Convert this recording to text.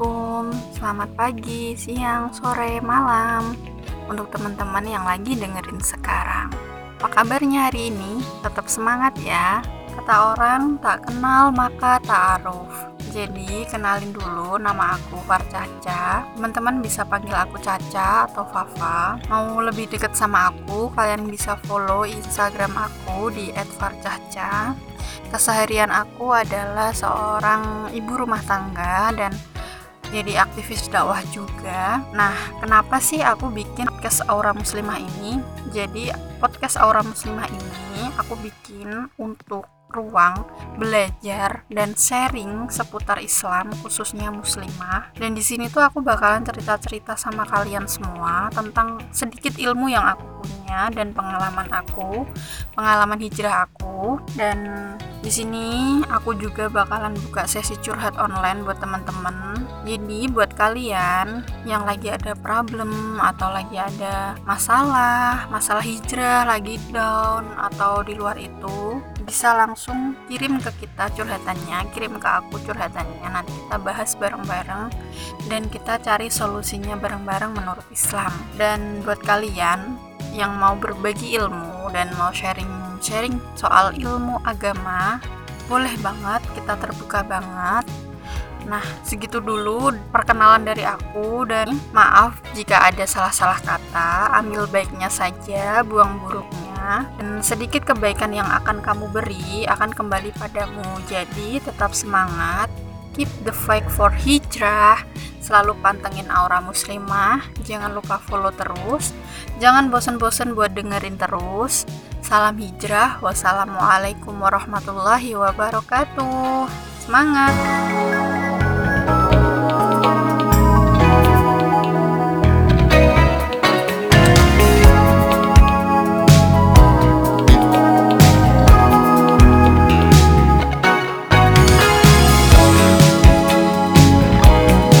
selamat pagi, siang, sore, malam untuk teman-teman yang lagi dengerin sekarang. Apa kabarnya hari ini? Tetap semangat ya. Kata orang, tak kenal maka ta'aruf. Jadi, kenalin dulu nama aku Farcaca. Teman-teman bisa panggil aku Caca atau Fafa. Mau lebih deket sama aku, kalian bisa follow Instagram aku di @farcaca. Keseharian aku adalah seorang ibu rumah tangga dan jadi aktivis dakwah juga. Nah, kenapa sih aku bikin podcast Aura Muslimah ini? Jadi, podcast Aura Muslimah ini aku bikin untuk ruang belajar dan sharing seputar Islam khususnya muslimah dan di sini tuh aku bakalan cerita-cerita sama kalian semua tentang sedikit ilmu yang aku punya dan pengalaman aku pengalaman hijrah aku dan di sini aku juga bakalan buka sesi curhat online buat teman-teman. Jadi buat kalian yang lagi ada problem atau lagi ada masalah, masalah hijrah, lagi down atau di luar itu, bisa langsung kirim ke kita curhatannya, kirim ke aku curhatannya. Nanti kita bahas bareng-bareng dan kita cari solusinya bareng-bareng menurut Islam. Dan buat kalian yang mau berbagi ilmu dan mau sharing sharing soal ilmu agama boleh banget kita terbuka banget Nah, segitu dulu perkenalan dari aku dan maaf jika ada salah-salah kata, ambil baiknya saja, buang buruknya. Dan sedikit kebaikan yang akan kamu beri akan kembali padamu. Jadi, tetap semangat, keep the fight for hijrah, selalu pantengin aura muslimah, jangan lupa follow terus, jangan bosan-bosan buat dengerin terus. Salam hijrah. Wassalamualaikum warahmatullahi wabarakatuh. Semangat!